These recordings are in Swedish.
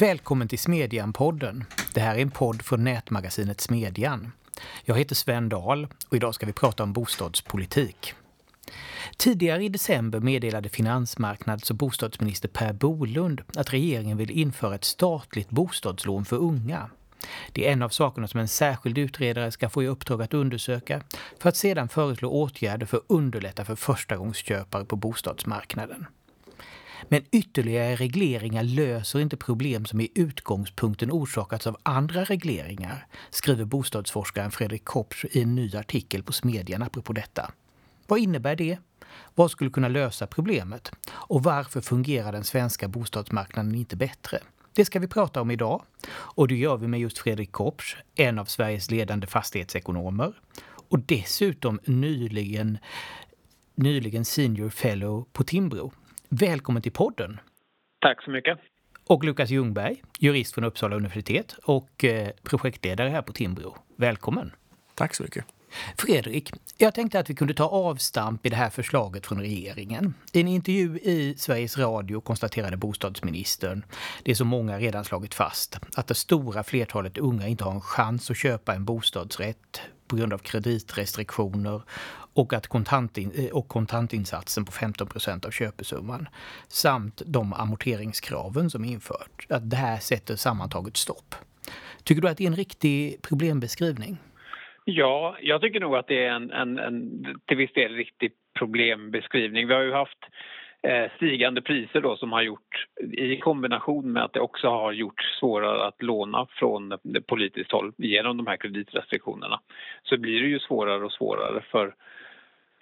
Välkommen till Smedjan-podden. Det här är en podd från nätmagasinet Smedjan. Jag heter Sven Dahl och idag ska vi prata om bostadspolitik. Tidigare i december meddelade finansmarknads- och bostadsminister Per Bolund att regeringen vill införa ett statligt bostadslån för unga. Det är en av sakerna som en särskild utredare ska få i uppdrag att undersöka för att sedan föreslå åtgärder för att underlätta för förstagångsköpare på bostadsmarknaden. Men ytterligare regleringar löser inte problem som i utgångspunkten orsakats av andra regleringar, skriver bostadsforskaren Fredrik Kopsch i en ny artikel på Smedjan apropå detta. Vad innebär det? Vad skulle kunna lösa problemet? Och varför fungerar den svenska bostadsmarknaden inte bättre? Det ska vi prata om idag. Och det gör vi med just Fredrik Kopsch, en av Sveriges ledande fastighetsekonomer. Och dessutom nyligen, nyligen senior fellow på Timbro. Välkommen till podden. Tack så mycket. Och Lukas Ljungberg, jurist från Uppsala universitet och eh, projektledare här på Timbro. Välkommen. Tack så mycket. Fredrik, jag tänkte att vi kunde ta avstamp i det här förslaget från regeringen. I en intervju i Sveriges Radio konstaterade bostadsministern det som många redan slagit fast, att det stora flertalet unga inte har en chans att köpa en bostadsrätt på grund av kreditrestriktioner och, att kontantin, eh, och kontantinsatsen på 15 procent av köpesumman samt de amorteringskraven som införts. Att det här sätter sammantaget stopp. Tycker du att det är en riktig problembeskrivning? Ja, jag tycker nog att det är en, en, en till viss del riktig problembeskrivning. Vi har ju haft Eh, stigande priser då som har gjort i kombination med att det också har gjort svårare att låna från politiskt håll genom de här kreditrestriktionerna så blir det ju svårare och svårare för,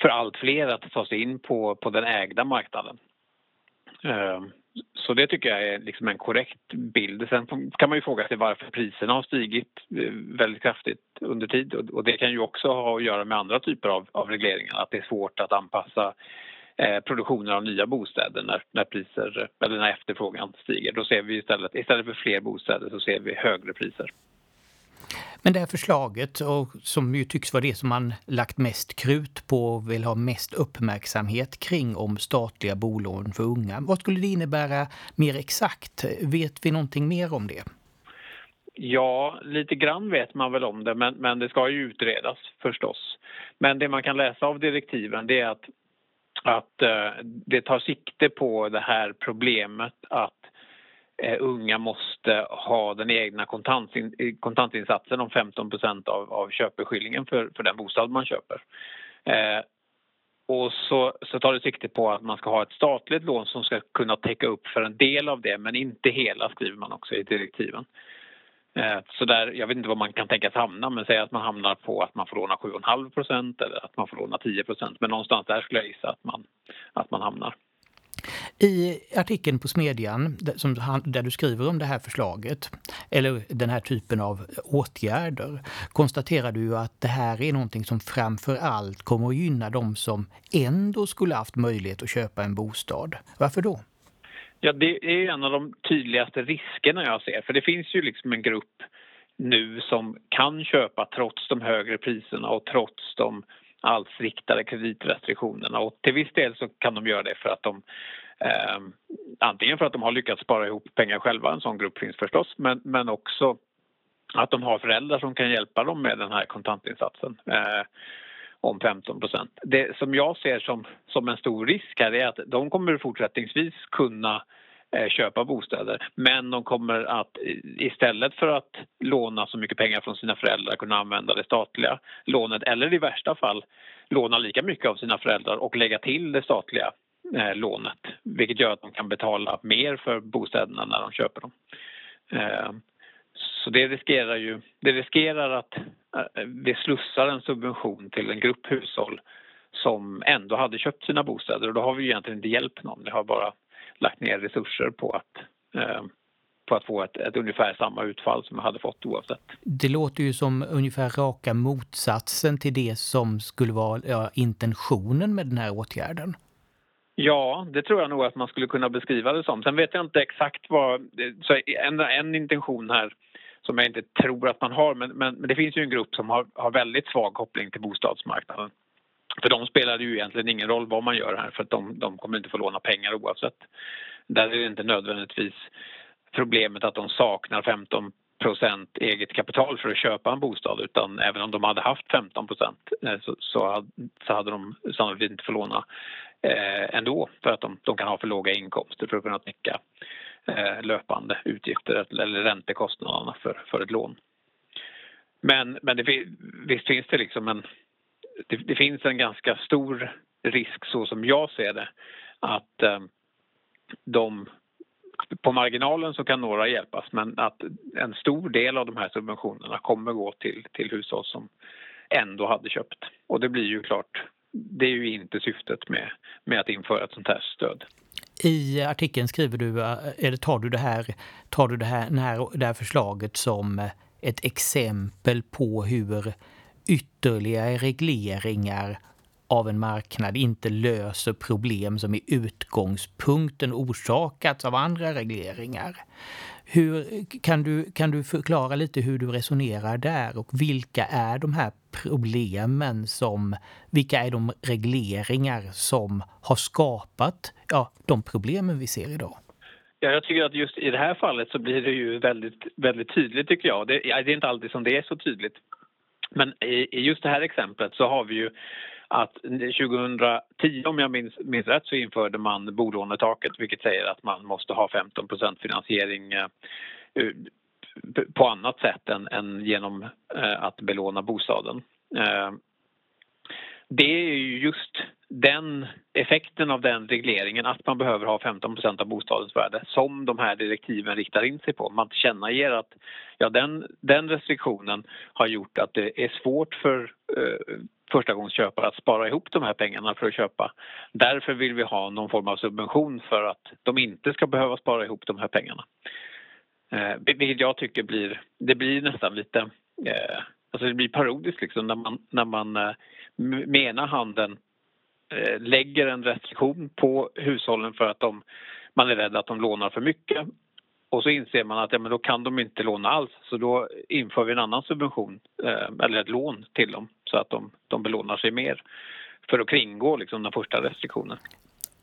för allt fler att ta sig in på, på den ägda marknaden. Eh, så det tycker jag är liksom en korrekt bild. Sen kan man ju fråga sig varför priserna har stigit eh, väldigt kraftigt under tid och det kan ju också ha att göra med andra typer av, av regleringar. Att det är svårt att anpassa eh, produktionen av nya bostäder när, när, priser, eller när efterfrågan stiger. Då ser vi istället, istället för fler bostäder så ser vi högre priser. Men det här förslaget, och som ju tycks vara det som man lagt mest krut på och vill ha mest uppmärksamhet kring om statliga bolån för unga. Vad skulle det innebära mer exakt? Vet vi någonting mer om det? Ja, lite grann vet man väl om det, men, men det ska ju utredas förstås. Men det man kan läsa av direktiven det är att, att eh, det tar sikte på det här problemet att eh, unga måste ha den egna kontantin, kontantinsatsen om 15 av, av köpeskillingen för, för den bostad man köper. Eh, och så, så tar det sikte på att man ska ha ett statligt lån som ska kunna täcka upp för en del av det men inte hela skriver man också i direktiven. Eh, så där, jag vet inte var man kan tänkas hamna men säg att man hamnar på att man får låna 7,5% eller att man får låna 10% men någonstans där skulle jag gissa att man, att man hamnar. I artikeln på Smedjan där du skriver om det här förslaget, eller den här typen av åtgärder, konstaterar du att det här är någonting som framför allt kommer att gynna de som ändå skulle haft möjlighet att köpa en bostad. Varför då? Ja, det är en av de tydligaste riskerna jag ser. För det finns ju liksom en grupp nu som kan köpa trots de högre priserna och trots de alls riktade kreditrestriktionerna. Och till viss del så kan de göra det för att de eh, antingen för att de har lyckats spara ihop pengar själva, en sån grupp finns förstås, men, men också att de har föräldrar som kan hjälpa dem med den här kontantinsatsen. Eh, om 15% Det som jag ser som, som en stor risk här är att de kommer fortsättningsvis kunna eh, köpa bostäder. Men de kommer att istället för att låna så mycket pengar från sina föräldrar kunna använda det statliga lånet eller i värsta fall låna lika mycket av sina föräldrar och lägga till det statliga eh, lånet. Vilket gör att de kan betala mer för bostäderna när de köper dem. Eh, så det riskerar ju det riskerar att vi slussar en subvention till en grupp hushåll som ändå hade köpt sina bostäder och då har vi egentligen inte hjälpt någon. Vi har bara lagt ner resurser på att eh, på att få ett, ett, ungefär samma utfall som vi hade fått oavsett. Det låter ju som ungefär raka motsatsen till det som skulle vara ja, intentionen med den här åtgärden. Ja, det tror jag nog att man skulle kunna beskriva det som. Sen vet jag inte exakt vad... Så en, en intention här som jag inte tror att man har men, men, men det finns ju en grupp som har, har väldigt svag koppling till bostadsmarknaden. För de spelar det ju egentligen ingen roll vad man gör här för att de, de kommer inte få låna pengar oavsett. Där är det inte nödvändigtvis problemet att de saknar 15 procent eget kapital för att köpa en bostad utan även om de hade haft 15 procent eh, så, så, hade, så hade de sannolikt inte fått låna eh, ändå för att de, de, kan ha för låga inkomster för att kunna täcka Eh, löpande utgifter eller räntekostnaderna för, för ett lån. Men, men det, visst finns det liksom en... Det, det, finns en ganska stor risk så som jag ser det att eh, de på marginalen så kan några hjälpas men att en stor del av de här subventionerna kommer gå till, till hushåll som ändå hade köpt. Och det blir ju klart, det är ju inte syftet med, med att införa ett sånt här stöd. I artikeln skriver du, eh, eller tar du det här, tar du det här, det här, det här förslaget som eh, ett exempel på hur ytterligare regleringar av en marknad inte löser problem som i utgångspunkten orsakats av andra regleringar. Hur, kan, du, kan du förklara lite hur du resonerar där och vilka är de här problemen som, vilka är de regleringar som har skapat ja, de problemen vi ser idag? Ja, jag tycker att just i det här fallet så blir det ju väldigt, väldigt tydligt tycker jag. Det, det är inte alltid som det är så tydligt. Men i, i just det här exemplet så har vi ju att 2010 om jag minns, minns rätt så införde man bolånetaket vilket säger att man måste ha 15% finansiering eh, på annat sätt än, än genom eh, att belåna bostaden. Eh, det är ju just den effekten av den regleringen att man behöver ha 15% av bostadens värde som de här direktiven riktar in sig på. Man tillkännager att ja, den, den restriktionen har gjort att det är svårt för eh, förstagångsköpare att spara ihop de här pengarna för att köpa. Därför vill vi ha någon form av subvention för att de inte ska behöva spara ihop de här pengarna. Eh, vilket jag tycker blir, det blir nästan lite, eh, alltså det blir parodiskt liksom när man, när man eh, med ena handen eh, lägger en restriktion på hushållen för att de, man är rädd att de lånar för mycket och så inser man att ja, men då kan de inte låna alls så då inför vi en annan subvention eh, eller ett lån till dem så att de, de belånar sig mer för att kringgå liksom, den första restriktionen.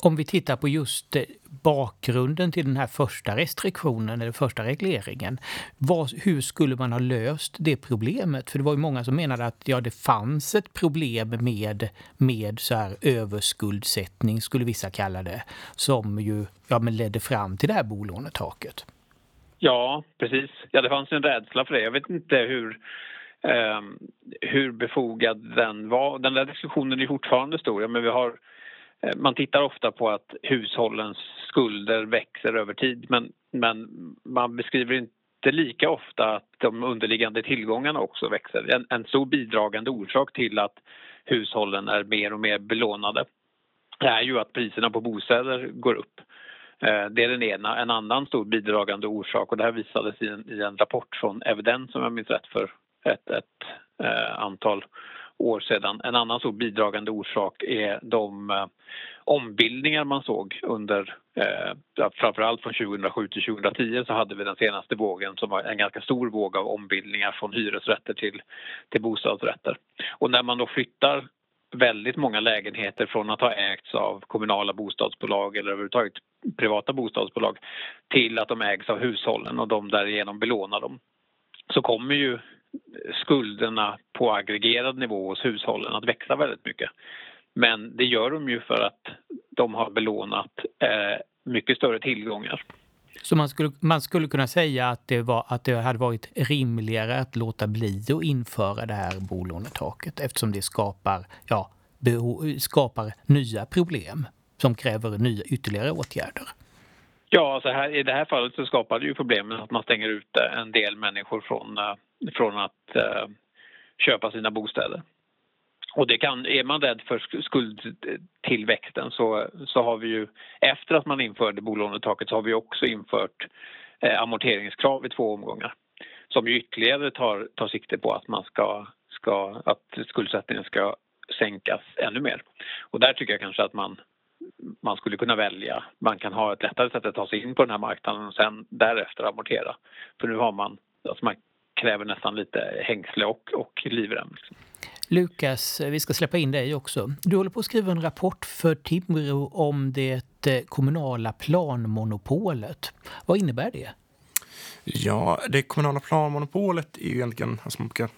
Om vi tittar på just eh, bakgrunden till den här första restriktionen eller första regleringen. Vad, hur skulle man ha löst det problemet? För det var ju många som menade att ja, det fanns ett problem med, med så här överskuldsättning, skulle vissa kalla det, som ju ja, men ledde fram till det här bolånetaket. Ja, precis. Ja, det fanns en rädsla för det. Jag vet inte hur, eh, hur befogad den var. Den där diskussionen är fortfarande stor. Ja, men vi har, eh, man tittar ofta på att hushållens skulder växer över tid men, men man beskriver inte lika ofta att de underliggande tillgångarna också växer. En, en stor bidragande orsak till att hushållen är mer och mer belånade är ju att priserna på bostäder går upp. Eh, det är den ena. En annan stor bidragande orsak, och det här visades i en, i en rapport från Evidens som jag minns rätt för ett, ett eh, antal år sedan. En annan stor bidragande orsak är de eh, ombildningar man såg under, eh, framförallt från 2007 till 2010 så hade vi den senaste vågen som var en ganska stor våg av ombildningar från hyresrätter till, till bostadsrätter. Och när man då flyttar väldigt många lägenheter från att ha ägts av kommunala bostadsbolag eller överhuvudtaget privata bostadsbolag till att de ägs av hushållen och de därigenom belånar dem så kommer ju skulderna på aggregerad nivå hos hushållen att växa väldigt mycket. Men det gör de ju för att de har belånat eh, mycket större tillgångar. Så man skulle, man skulle kunna säga att det, var, att det hade varit rimligare att låta bli att införa det här bolånetaket eftersom det skapar, ja, skapar nya problem som kräver nya ytterligare åtgärder? Ja, alltså här, i det här fallet så skapar det ju problemet att man stänger ut en del människor från, eh, från att eh, köpa sina bostäder. Och det kan, är man rädd för skuldtillväxten så, så har vi ju efter att man införde bolånetaket så har vi också infört eh, amorteringskrav i två omgångar som ju ytterligare tar, tar sikte på att man ska, ska att skuldsättningen ska sänkas ännu mer. Och där tycker jag kanske att man man skulle kunna välja. Man kan ha ett lättare sätt att ta sig in på den här marknaden och sen därefter amortera. För nu har man, alltså man kräver nästan lite hängsle och, och livrem. Liksom. Lukas, eh, vi ska släppa in dig också. Du håller på att skriva en rapport för Timrå om det eh, kommunala planmonopolet. Vad innebär det? Ja, det kommunala planmonopolet är ju egentligen, alltså man brukar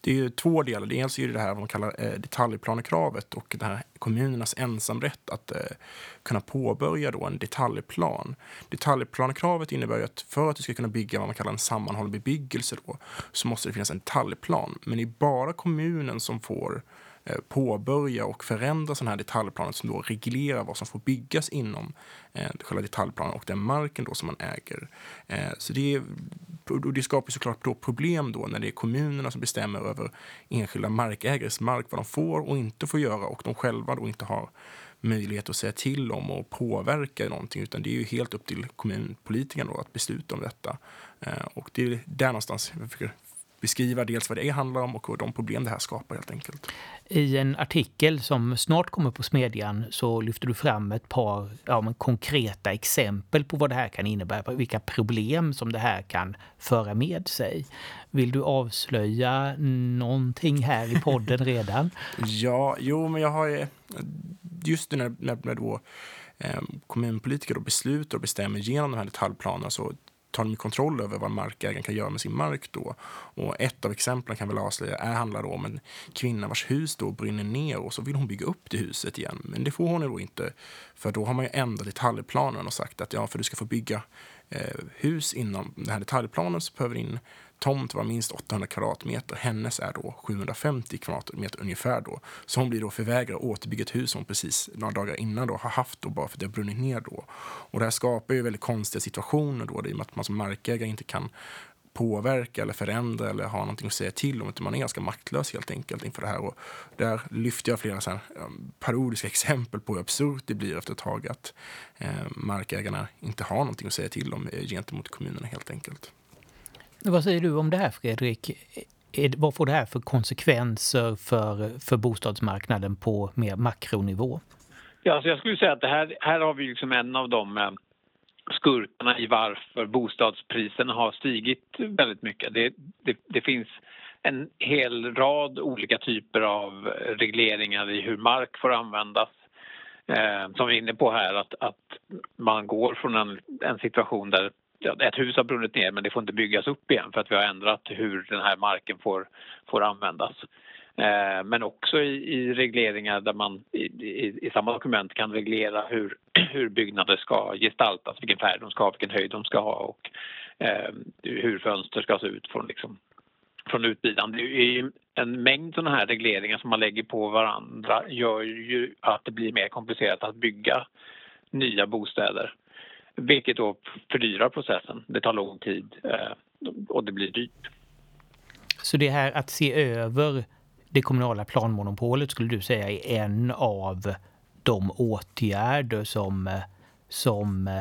det är ju två delar. Dels är det det här vad man kallar eh, detaljplanekravet och det här kommunernas ensamrätt att eh, kunna påbörja då en detaljplan. Detaljplanekravet innebär att för att du ska kunna bygga vad man kallar en sammanhållen bebyggelse då, så måste det finnas en detaljplan. Men det är bara kommunen som får Eh, Eh, påbörja och förändra sådana här detaljplaner som då reglerar vad som får byggas inom eh, själva detaljplanen och den marken då som man äger. Eh, så det, och det skapar såklart då problem då när det är kommunerna som bestämmer över enskilda markägares mark, vad de får och inte får göra och de själva då inte har möjlighet att säga till om och påverka någonting utan det är ju helt upp till kommunpolitikerna då att besluta om detta. Eh, och det är där någonstans jag försöker beskriva dels vad det handlar om och de problem det här skapar helt enkelt. I en artikel som snart kommer på Smedjan så lyfter du fram ett par ja, konkreta exempel på vad det här kan innebära, vilka problem som det här kan föra med sig. Vill du avslöja någonting här i podden redan? ja, jo, men jag har just när, när, när då eh, kommunpolitiker då beslutar och bestämmer genom de här detaljplanerna så tar de kontroll över vad markägaren kan göra med sin mark då. Och ett av exemplen kan väl avslöja är, handlar om en kvinna vars hus då brinner ner och så vill hon bygga upp det huset igen. Men det får hon då inte, för då har man ju ändrat detaljplanen och sagt att ja, för du ska få bygga eh, hus inom den här detaljplanen så behöver din tomt var minst 800 kvadratmeter. Hennes är då 750 kvadratmeter ungefär då. Så hon blir då förvägrad att återbygga ett hus som hon precis några dagar innan då har haft då bara för att det har brunnit ner då. Och det här skapar ju väldigt konstiga situationer då i och med att man som markägare inte kan påverka eller förändra eller ha någonting att säga till om. Utan man är ganska maktlös helt enkelt inför det här. Och där lyfter jag flera så här, eh, parodiska exempel på hur absurt det blir efter ett tag att eh, markägarna inte har någonting att säga till om eh, gentemot kommunerna helt enkelt. Vad säger du om det här Fredrik? Vad får det här för konsekvenser för, för bostadsmarknaden på mer makronivå? Ja, alltså jag skulle säga att det här, här har vi liksom en av de eh, skurkarna i varför bostadspriserna har stigit väldigt mycket. Det, det, det, finns en hel rad olika typer av regleringar i hur mark får användas. Eh, som vi är inne på här, att, att man går från en, en situation där ett hus har brunnit ner men det får inte byggas upp igen för att vi har ändrat hur den här marken får, får användas. Eh, men också i, i, regleringar där man i, i, i, samma dokument kan reglera hur, hur byggnader ska gestaltas, vilken färg de ska ha, vilken höjd de ska ha och eh, hur fönster ska se ut från, liksom, från utsidan. Det är en mängd sådana här regleringar som man lägger på varandra gör ju att det blir mer komplicerat att bygga nya bostäder. Vilket då fördyrar processen. Det tar lång tid eh, och det blir dyrt. Så det här att se över det kommunala planmonopolet skulle du säga är en av de åtgärder som, som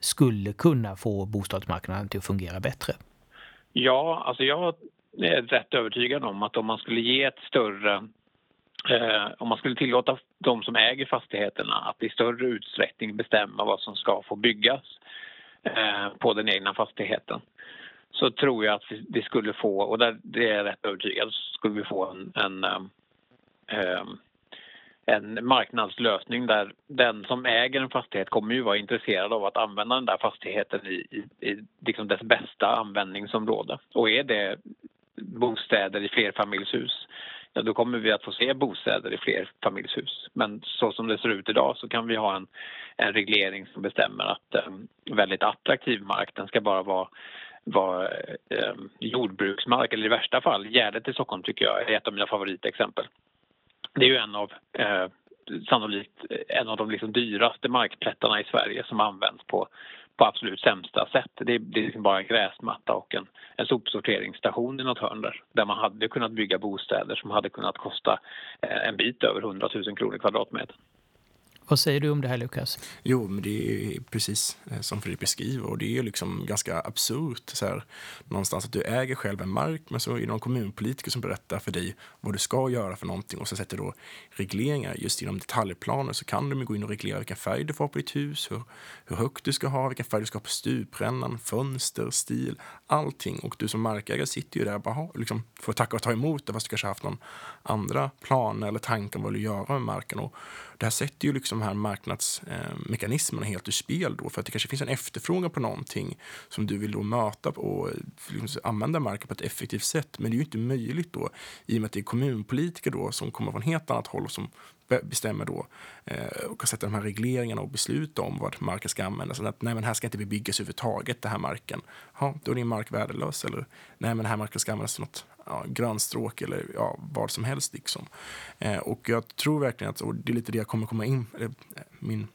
skulle kunna få bostadsmarknaden till att fungera bättre? Ja, alltså jag är rätt övertygad om att om man skulle ge ett större Eh, om man skulle tillåta de som äger fastigheterna att i större utsträckning bestämma vad som ska få byggas eh, på den egna fastigheten så tror jag att vi, skulle få, och där, det är jag rätt övertygad, så skulle vi få en, en, eh, eh, en marknadslösning där den som äger en fastighet kommer ju vara intresserad av att använda den där fastigheten i, i, i liksom dess bästa användningsområde. Och är det bostäder i flerfamiljshus ja, då kommer vi att få se bostäder i fler familjshus. Men så som det ser ut idag så kan vi ha en, en reglering som bestämmer att eh, väldigt attraktiv mark den ska bara vara var eh, jordbruksmark eller i värsta fall Gärdet i Stockholm tycker jag är ett av mina favoritexempel. Det är ju en av eh, sannolikt en av de liksom dyraste markplättarna i Sverige som används på på absolut sämsta sätt. Det, det är liksom bara en gräsmatta och en, en sopsorteringsstation i något hörn där. Där man hade kunnat bygga bostäder som hade kunnat kosta eh, en bit över 100 000 kronor kvadratmeter. Vad säger du om det här Lukas? Jo, men det är precis eh, som Fredrik beskriver och det är liksom ganska absurt så här, någonstans att du äger själv en mark men så är det någon kommunpolitiker som berättar för dig vad du ska göra för någonting och så sätter då regleringar just inom detaljplaner så kan de gå in och reglera vilken färg du får på ditt hus, hur, hur högt du ska ha, vilken färg du ska ha på stuprännan, fönster, stil, allting och du som markägare sitter ju där och bara liksom, får tacka och ta emot det fast du kanske haft någon andra planer eller tankar om vad du vill göra med marken och det här sätter ju liksom här marknadsmekanismerna helt ur spel då för att det kanske finns en efterfrågan på någonting som du vill då möta och liksom använda marken på ett effektivt sätt. Men det är ju inte möjligt då i och med att det är kommunpolitiker då som kommer från helt annat håll och som bestämmer då eh, och kan sätta de här regleringarna och besluta om vad marken ska användas. att, nej, men här ska inte bebyggas överhuvudtaget, den här marken. Ja, då är din mark värdelös. Eller nej, men den här marken ska användas till något ja, grönstråk eller ja, vad som helst. Liksom. Eh, och jag tror verkligen att, och det är lite det jag kommer komma in, eller, min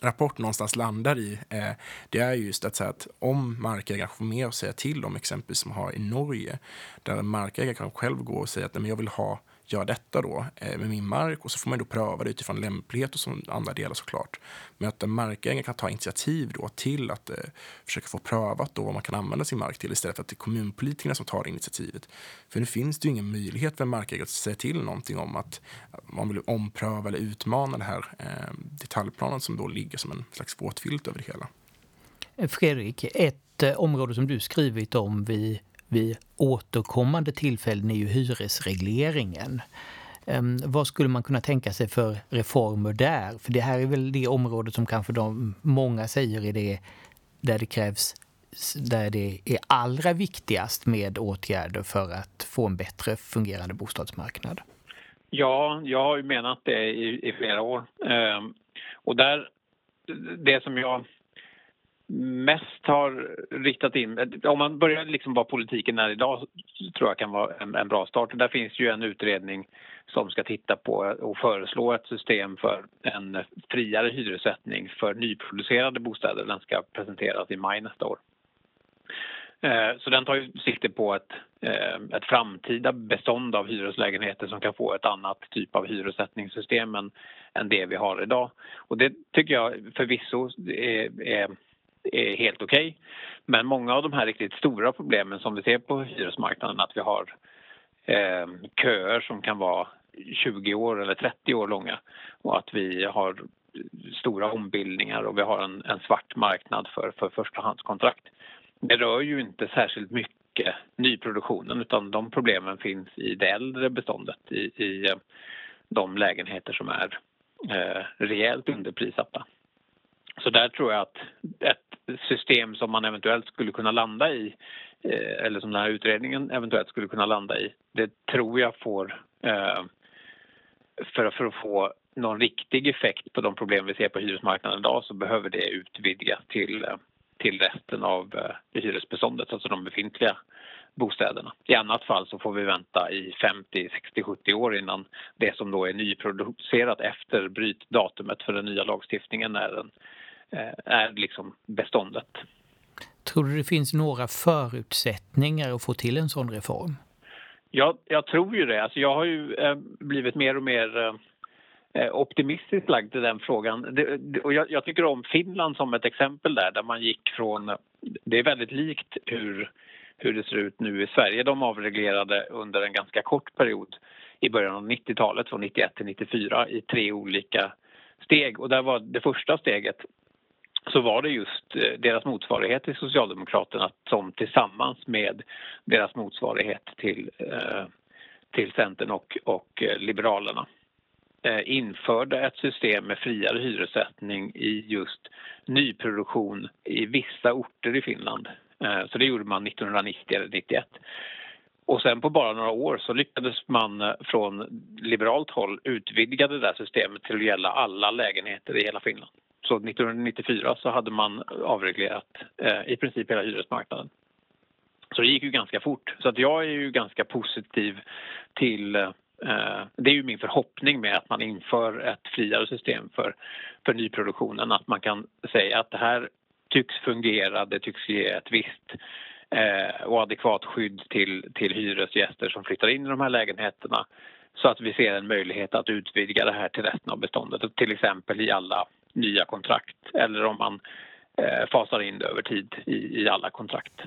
rapport någonstans landar i, eh, det är just att, säga att om markägaren får mer att säga till om, exempelvis som har i Norge, där en markägare kan själv gå och säga att nej, men jag vill ha gör detta då eh, med min mark och så får man då pröva det utifrån lämplighet och som andra delar såklart. Men att en markägare kan ta initiativ då till att eh, försöka få prövat då vad man kan använda sin mark till istället för att det är kommunpolitikerna som tar initiativet. För nu finns det ju ingen möjlighet för en markägare att säga till någonting om att man vill ompröva eller utmana den här eh, detaljplanen som då ligger som en slags våtfilt över det hela. Eh, Fredrik, ett eh, område som du skrivit om vid vid återkommande tillfällen är ju hyresregleringen. Ehm, vad skulle man kunna tänka sig för reformer där? För det här är väl det området som kanske de, många säger är det där det krävs där det är allra viktigast med åtgärder för att få en bättre fungerande bostadsmarknad. Ja, jag har ju menat det i, i flera år. Ehm, och där, det som jag mest har riktat in... Om man börjar liksom vad politiken är idag tror jag kan vara en, en, bra start. Där finns ju en utredning som ska titta på och föreslå ett system för en friare hyressättning för nyproducerade bostäder. Den ska presenteras i maj nästa år. Eh, så den tar ju sikte på ett, eh, ett framtida bestånd av hyreslägenheter som kan få ett annat typ av hyressättningssystem än, än det vi har idag. Och det tycker jag förvisso är, är är helt okej. Okay. Men många av de här riktigt stora problemen som vi ser på hyresmarknaden, att vi har eh, köer som kan vara 20 år eller 30 år långa och att vi har stora ombildningar och vi har en, en svart marknad för, för förstahandskontrakt. Det rör ju inte särskilt mycket nyproduktionen utan de problemen finns i det äldre beståndet, i, i eh, de lägenheter som är eh, rejält underprissatta. Så där tror jag att ett system som man eventuellt skulle kunna landa i eh, eller som den här utredningen eventuellt skulle kunna landa i, det tror jag får eh, för, för att få någon riktig effekt på de problem vi ser på hyresmarknaden idag så behöver det utvidgas till, eh, till resten av hyresbeståndet, alltså de befintliga bostäderna. I annat fall så får vi vänta i 50, 60, 70 år innan det som då är nyproducerat efter brytdatumet för den nya lagstiftningen är en är liksom beståndet. Tror du det finns några förutsättningar att få till en sån reform? Ja, jag tror ju det. Alltså jag har ju eh, blivit mer och mer eh, optimistiskt lagd i den frågan. Och jag, jag, tycker om Finland som ett exempel där, där man gick från... Det är väldigt likt hur, hur det ser ut nu i Sverige. De avreglerade under en ganska kort period i början av 90-talet, från 91 till 94, i tre olika steg. Och där var det första steget så var det just eh, deras motsvarighet till Socialdemokraterna som tillsammans med deras motsvarighet till, eh, till Centern och, och eh, Liberalerna införde ett system med friare hyressättning i just nyproduktion i vissa orter i Finland. Så det gjorde man 1990 eller 91. Och sen på bara några år så lyckades man från liberalt håll utvidga det där systemet till att gälla alla lägenheter i hela Finland. Så 1994 så hade man avreglerat eh, i princip hela hyresmarknaden. Så det gick ju ganska fort. Så att jag är ju ganska positiv till eh, det är ju min förhoppning med att man inför ett friare system för, för nyproduktionen. Att man kan säga att det här tycks fungera, det tycks ge ett visst eh, och adekvat skydd till, till hyresgäster som flyttar in i de här lägenheterna så att vi ser en möjlighet att utvidga det här till resten av beståndet, till exempel i alla nya kontrakt eller om man eh, fasar in det över tid i, i alla kontrakt.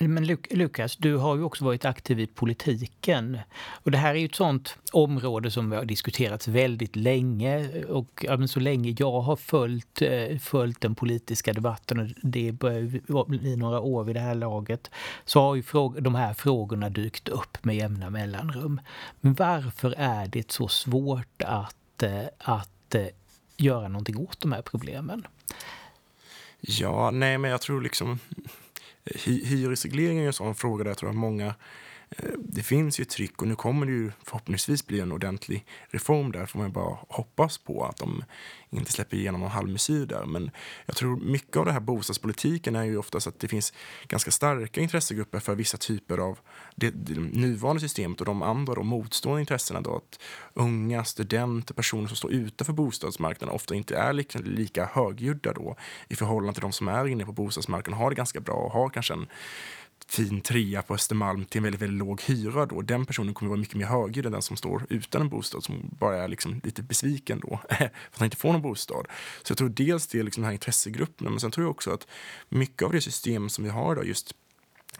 Men Lukas, du har ju också varit aktiv i politiken. Och det här är ju ett sånt område som har diskuterats väldigt länge. Och ja, så länge jag har följt, eh, följt den politiska debatten, och det börjar bli några år vid det här laget, så har ju de här frågorna dykt upp med jämna mellanrum. Men varför är det så svårt att eh, att eh, göra någonting åt de här problemen? Ja, nej, men jag tror liksom hyresregleringen är en sån fråga där jag tror att många Eh, det finns ju tryck och nu kommer det ju förhoppningsvis bli en ordentlig reform där får man bara hoppas på att de inte släpper igenom någon halvmesyr där. Men jag tror mycket av den här bostadspolitiken är ju oftast att det finns ganska starka intressegrupper för vissa typer av det, det nuvarande systemet och de andra och motstående intressena då att unga, studenter, personer som står utanför bostadsmarknaden ofta inte är lika, lika högljudda då i förhållande till de som är inne på bostadsmarknaden och har det ganska bra och har kanske en fin trea på Östermalm till en väldigt, väldigt låg hyra då. Den personen kommer vara mycket mer högljudd än den som står utan en bostad som bara är liksom lite besviken då för att han inte får någon bostad. Så jag tror dels det är liksom den här intressegrupperna men sen tror jag också att mycket av det system som vi har idag just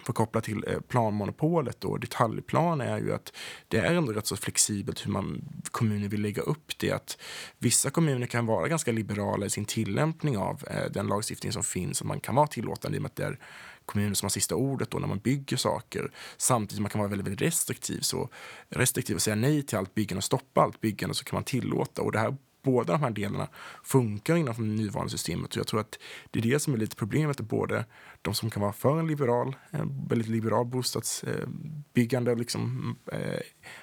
för att koppla till eh, planmonopolet och detaljplan är ju att det är ändå rätt så flexibelt hur man kommuner vill lägga upp det. Att vissa kommuner kan vara ganska liberala i sin tillämpning av eh, den lagstiftning som finns och man kan vara tillåtande i och med att det är kommuner som har sista ordet då när man bygger saker. Samtidigt som man kan vara väldigt, väldigt restriktiv. Så restriktiv och säga nej till allt byggande och stoppa allt byggande så kan man tillåta. Och det här båda de här delarna funkar inom det nuvarande systemet. Och jag tror att det är det som är lite problemet. Både de som kan vara för en liberal, en väldigt liberal bostadsbyggande liksom, eh,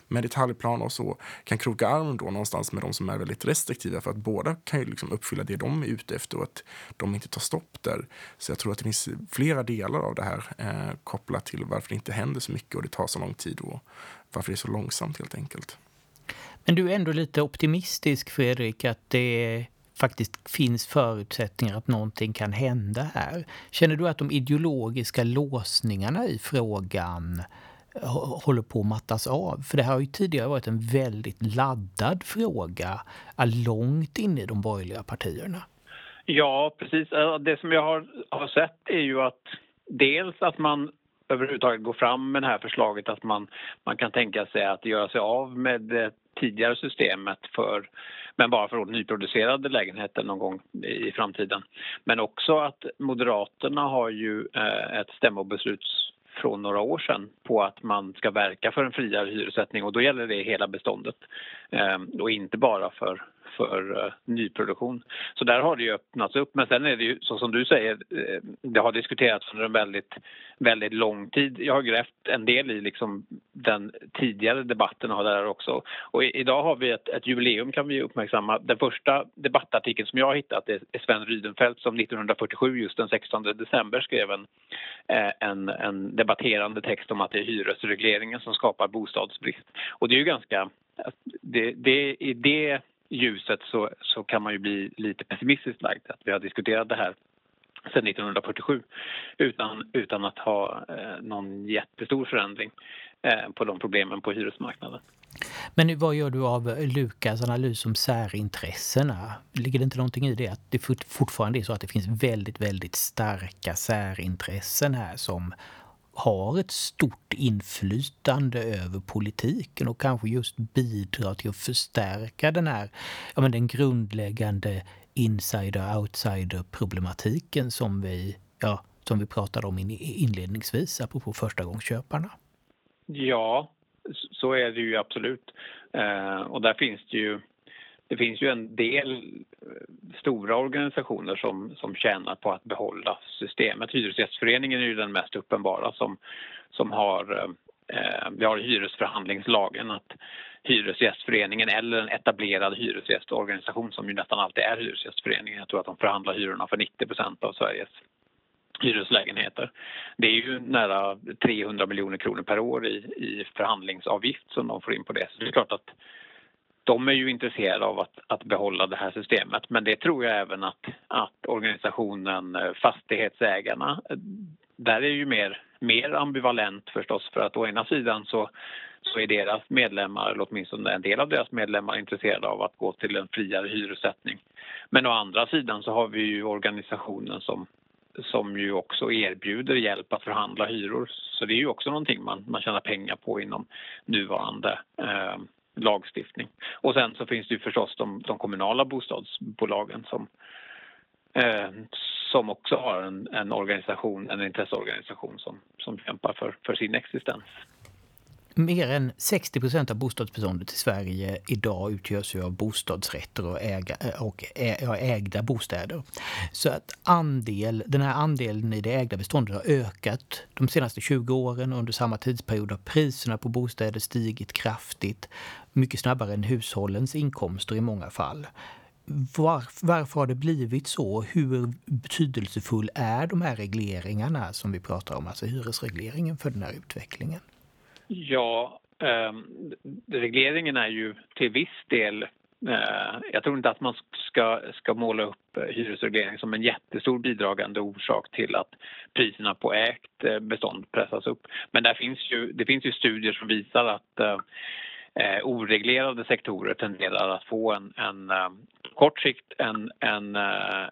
med detaljplan och så kan kroka arm då någonstans med de som är väldigt restriktiva för att båda kan ju liksom uppfylla det de är ute efter och att de inte tar stopp där. Så jag tror att det finns flera delar av det här eh, kopplat till varför det inte händer så mycket och det tar så lång tid och varför det är så långsamt helt enkelt. Men du är ändå lite optimistisk, Fredrik, att det faktiskt finns förutsättningar att någonting kan hända här. Känner du att de ideologiska låsningarna i frågan håller på att mattas av? För det här har ju tidigare varit en väldigt laddad fråga, långt in i de borgerliga partierna. Ja, precis. Det som jag har, har sett är ju att dels att man överhuvudtaget går fram med det här förslaget att man, man kan tänka sig att göra sig av med ett tidigare systemet för men bara för nyproducerade lägenheter någon gång i framtiden. Men också att Moderaterna har ju eh, ett stämmobeslut från några år sedan på att man ska verka för en friare hyressättning och då gäller det hela beståndet eh, och inte bara för för eh, nyproduktion. Så där har det ju öppnats upp. Men sen är det ju så som du säger, eh, det har diskuterats under en väldigt, väldigt lång tid. Jag har grävt en del i liksom den tidigare debatten har där också. Och i, idag har vi ett, ett, jubileum kan vi uppmärksamma. Den första debattartikeln som jag har hittat är, Sven Rydenfelt som 1947, just den 16 december, skrev en, eh, en, en debatterande text om att det är hyresregleringen som skapar bostadsbrist. Och det är ju ganska det, det, i det ljuset så, så kan man ju bli lite pessimistiskt lagd att vi har diskuterat det här sedan 1947 utan, utan att ha eh, någon jättestor förändring eh, på de problemen på hyresmarknaden. Men vad gör du av Lukas analys om särintressena? Ligger det inte någonting i det att det fortfarande är så att det finns väldigt, väldigt starka särintressen här som har ett stort inflytande över politiken och kanske just bidrar till att förstärka den här ja, men den grundläggande insider-outsider-problematiken som vi, ja, som vi pratade om inledningsvis apropå förstagångsköparna. Ja, så är det ju absolut. Eh, och där finns det ju det finns ju en del eh, stora organisationer som, som tjänar på att behålla systemet. Hyresgästföreningen är ju den mest uppenbara som, som har, eh, vi har hyresförhandlingslagen att Hyresgästföreningen eller en etablerad hyresgästorganisation som ju nästan alltid är Hyresgästföreningen. Jag tror att de förhandlar hyrorna för 90% av Sveriges hyreslägenheter. Det är ju nära 300 miljoner kronor per år i, i förhandlingsavgift som de får in på det. Så det är klart att de är ju intresserade av att, att behålla det här systemet men det tror jag även att, att organisationen eh, Fastighetsägarna eh, där är ju mer, mer ambivalent förstås för att å ena sidan så, så är deras medlemmar, eller åtminstone en del av deras medlemmar intresserade av att gå till en friare hyressättning. Men å andra sidan så har vi ju organisationen som, som ju också erbjuder hjälp att förhandla hyror. Så det är ju också någonting man, man tjänar pengar på inom nuvarande eh, lagstiftning. Och sen så finns det ju förstås de, de kommunala bostadsbolagen som, eh, som också har en, en, organisation, en intresseorganisation som, som kämpar för, för sin existens. Mer än 60 procent av bostadsbeståndet i Sverige idag utgörs ju av bostadsrätter och, äga, eh, och eh, ägda bostäder. Så att andel, den här andelen i det ägda beståndet har ökat de senaste 20 åren. Under samma tidsperiod har priserna på bostäder stigit kraftigt, mycket snabbare än hushållens inkomster i många fall. Var, varför har det blivit så? Hur betydelsefull är de här regleringarna som vi pratar om, alltså hyresregleringen för den här utvecklingen? Ja, eh, regleringen är ju till viss del eh, jag tror inte att man ska, ska måla upp hyresreglering som en jättestor bidragande orsak till att priserna på ägt eh, bestånd pressas upp. Men där finns ju, det finns ju studier som visar att eh, eh, oreglerade sektorer tenderar att få en, en eh, kort sikt en, en eh,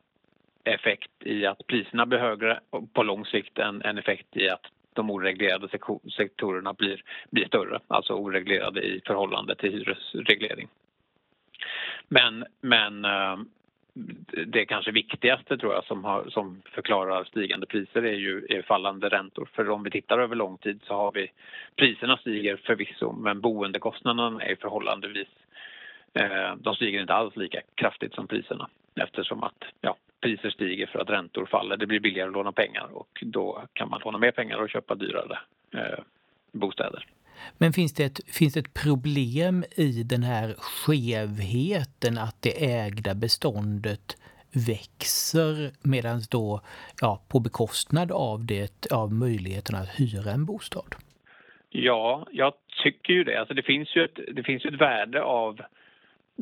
effekt i att priserna blir högre och på lång sikt en, en effekt i att de oreglerade sektorerna blir, blir större, alltså oreglerade i förhållande till hyresreglering. Men, men eh, det kanske viktigaste tror jag som, har, som förklarar stigande priser är ju är fallande räntor. För om vi tittar över lång tid så har vi priserna stiger förvisso men boendekostnaderna är förhållandevis eh, de stiger inte alls lika kraftigt som priserna eftersom att ja, priser stiger för att räntor faller. Det blir billigare att låna pengar och då kan man låna mer pengar och köpa dyrare eh, bostäder. Men finns det, ett, finns det ett problem i den här skevheten att det ägda beståndet växer medan då ja, på bekostnad av, det, av möjligheten att hyra en bostad? Ja, jag tycker ju det. Alltså det finns ju ett, det finns ett värde av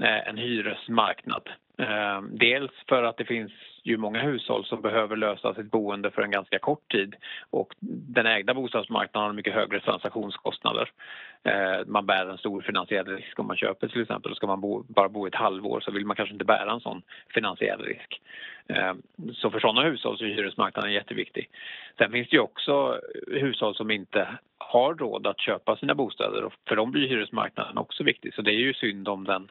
eh, en hyresmarknad. Eh, dels för att det finns ju många hushåll som behöver lösa sitt boende för en ganska kort tid och den ägda bostadsmarknaden har mycket högre transaktionskostnader. Eh, man bär en stor finansiell risk om man köper till exempel. Ska man bo, bara bo ett halvår så vill man kanske inte bära en sån finansiell risk. Eh, så för sådana hushåll så är hyresmarknaden jätteviktig. Sen finns det ju också hushåll som inte har råd att köpa sina bostäder och för dem blir hyresmarknaden också viktig. Så det är ju synd om, den,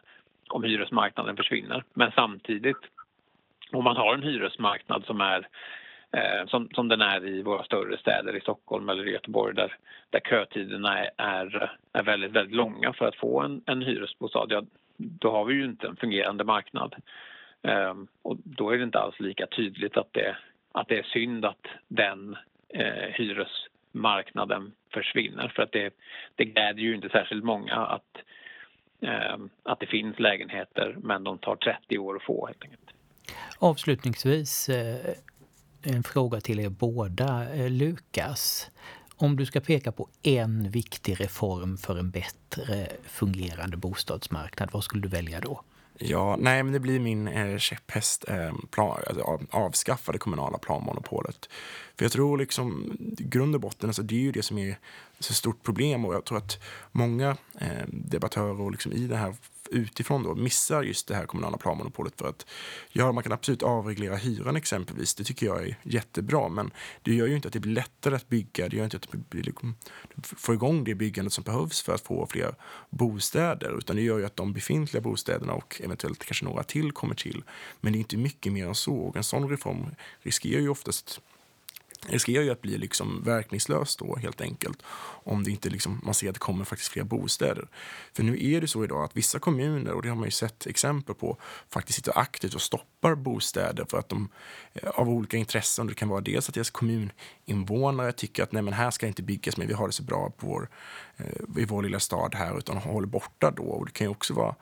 om hyresmarknaden försvinner. Men samtidigt om man har en hyresmarknad som är eh, som, som den är i våra större städer i Stockholm eller Göteborg där, där kötiderna är, är, är väldigt, väldigt långa för att få en, en hyresbostad, ja, då har vi ju inte en fungerande marknad. Ehm, och då är det inte alls lika tydligt att det, att det är synd att den eh, hyresmarknaden försvinner för att det, det gläder ju inte särskilt många att, Ehm, att det finns lägenheter men de tar 30 år att få helt enkelt. Avslutningsvis eh, en fråga till er båda. Eh, Lukas, om du ska peka på en viktig reform för en bättre fungerande bostadsmarknad, vad skulle du välja då? Ja, nej, men det blir min eh, käpphäst, eh, plan, alltså, avskaffa det kommunala planmonopolet. För jag tror liksom, grund och botten, alltså, det är ju det som är så stort problem och jag tror att många eh, debattörer liksom, i det här utifrån då missar just det här kommunala planmonopolet för att ja, man kan absolut avreglera hyran exempelvis. Det tycker jag är jättebra, men det gör ju inte att det blir lättare att bygga. Det gör inte att det blir, liksom, får igång det byggandet som behövs för att få fler bostäder, utan det gör ju att de befintliga bostäderna och eventuellt kanske några till kommer till. Men det är inte mycket mer än så. Och en sån reform riskerar ju oftast riskerar ju att bli liksom verkningslöst då helt enkelt om det inte liksom, man ser att det kommer faktiskt fler bostäder. För nu är det så idag att vissa kommuner, och det har man ju sett exempel på, faktiskt sitter aktivt och stoppar bostäder för att de eh, av olika intressen, det kan vara dels att deras kommuninvånare tycker att nej men här ska inte byggas men vi har det så bra på vår, eh, i vår lilla stad här utan håller borta då. Och det kan ju också vara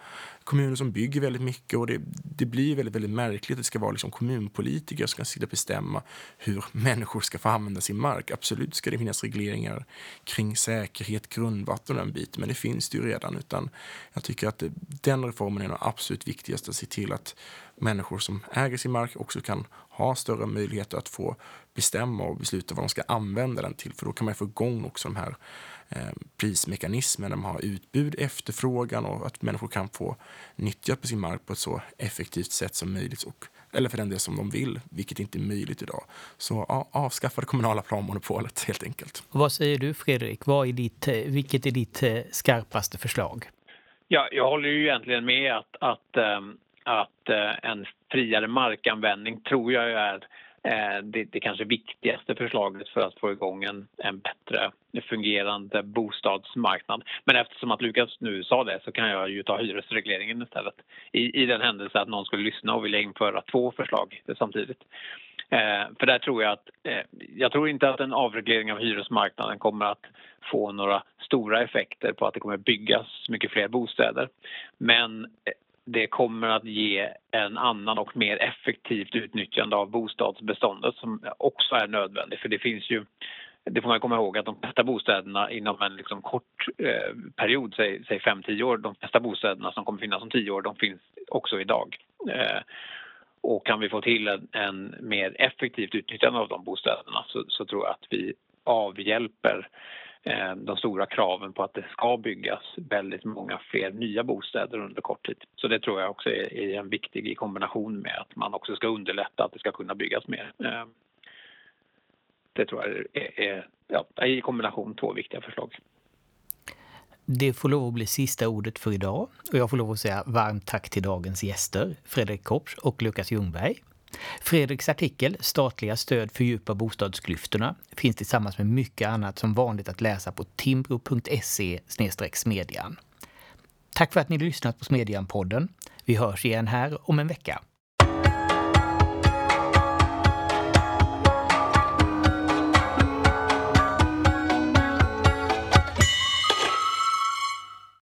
kommuner som bygger väldigt mycket och det, det blir väldigt, väldigt märkligt. Det ska vara liksom kommunpolitiker som ska sitta och bestämma hur människor ska få använda sin mark. Absolut ska det finnas regleringar kring säkerhet, grundvatten och den biten, men det finns det ju redan. Utan jag tycker att den reformen är den absolut viktigaste, att se till att människor som äger sin mark också kan ha större möjligheter att få bestämma och besluta vad de ska använda den till. För då kan man få igång också de här eh, prismekanismerna, där man har utbud, efterfrågan och att människor kan få nyttja på sin mark på ett så effektivt sätt som möjligt. Och, eller för den del som de vill, vilket inte är möjligt idag. Så ja, avskaffa det kommunala planmonopolet helt enkelt. Vad säger du Fredrik? Vad är ditt, eh, vilket är ditt eh, skarpaste förslag? Ja, jag håller ju egentligen med att, att, att en friare markanvändning tror jag är Eh, det, det kanske viktigaste förslaget för att få igång en, en bättre fungerande bostadsmarknad. Men eftersom att Lukas nu sa det så kan jag ju ta hyresregleringen istället i, i den händelse att någon skulle lyssna och vilja införa två förslag samtidigt. Eh, för där tror jag att, eh, jag tror inte att en avreglering av hyresmarknaden kommer att få några stora effekter på att det kommer byggas mycket fler bostäder. Men eh, det kommer att ge en annan och mer effektivt utnyttjande av bostadsbeståndet som också är nödvändigt. För det finns ju, det får man komma ihåg att de flesta bostäderna inom en liksom kort eh, period, säg, säg 5-10 år, de flesta bostäderna som kommer finnas om 10 år, de finns också idag. Eh, och kan vi få till en, en, mer effektivt utnyttjande av de bostäderna så, så tror jag att vi avhjälper eh, Eh, de stora kraven på att det ska byggas väldigt många fler nya bostäder under kort tid. Så det tror jag också är, en viktig i kombination med att man också ska underlätta att det ska kunna byggas mer. Eh, det tror jag är, är ja, i kombination två viktiga förslag. Det får lov att bli sista ordet för idag och jag får lov att säga varmt tack till dagens gäster, Fredrik Kopps och Lukas Ljungberg. Fredriks artikel Statliga stöd fördjupar bostadsklyftorna finns tillsammans med mycket annat som vanligt att läsa på timbro.se smedjan. Tack för att ni lyssnat på Smedjan-podden. Vi hörs igen här om en vecka.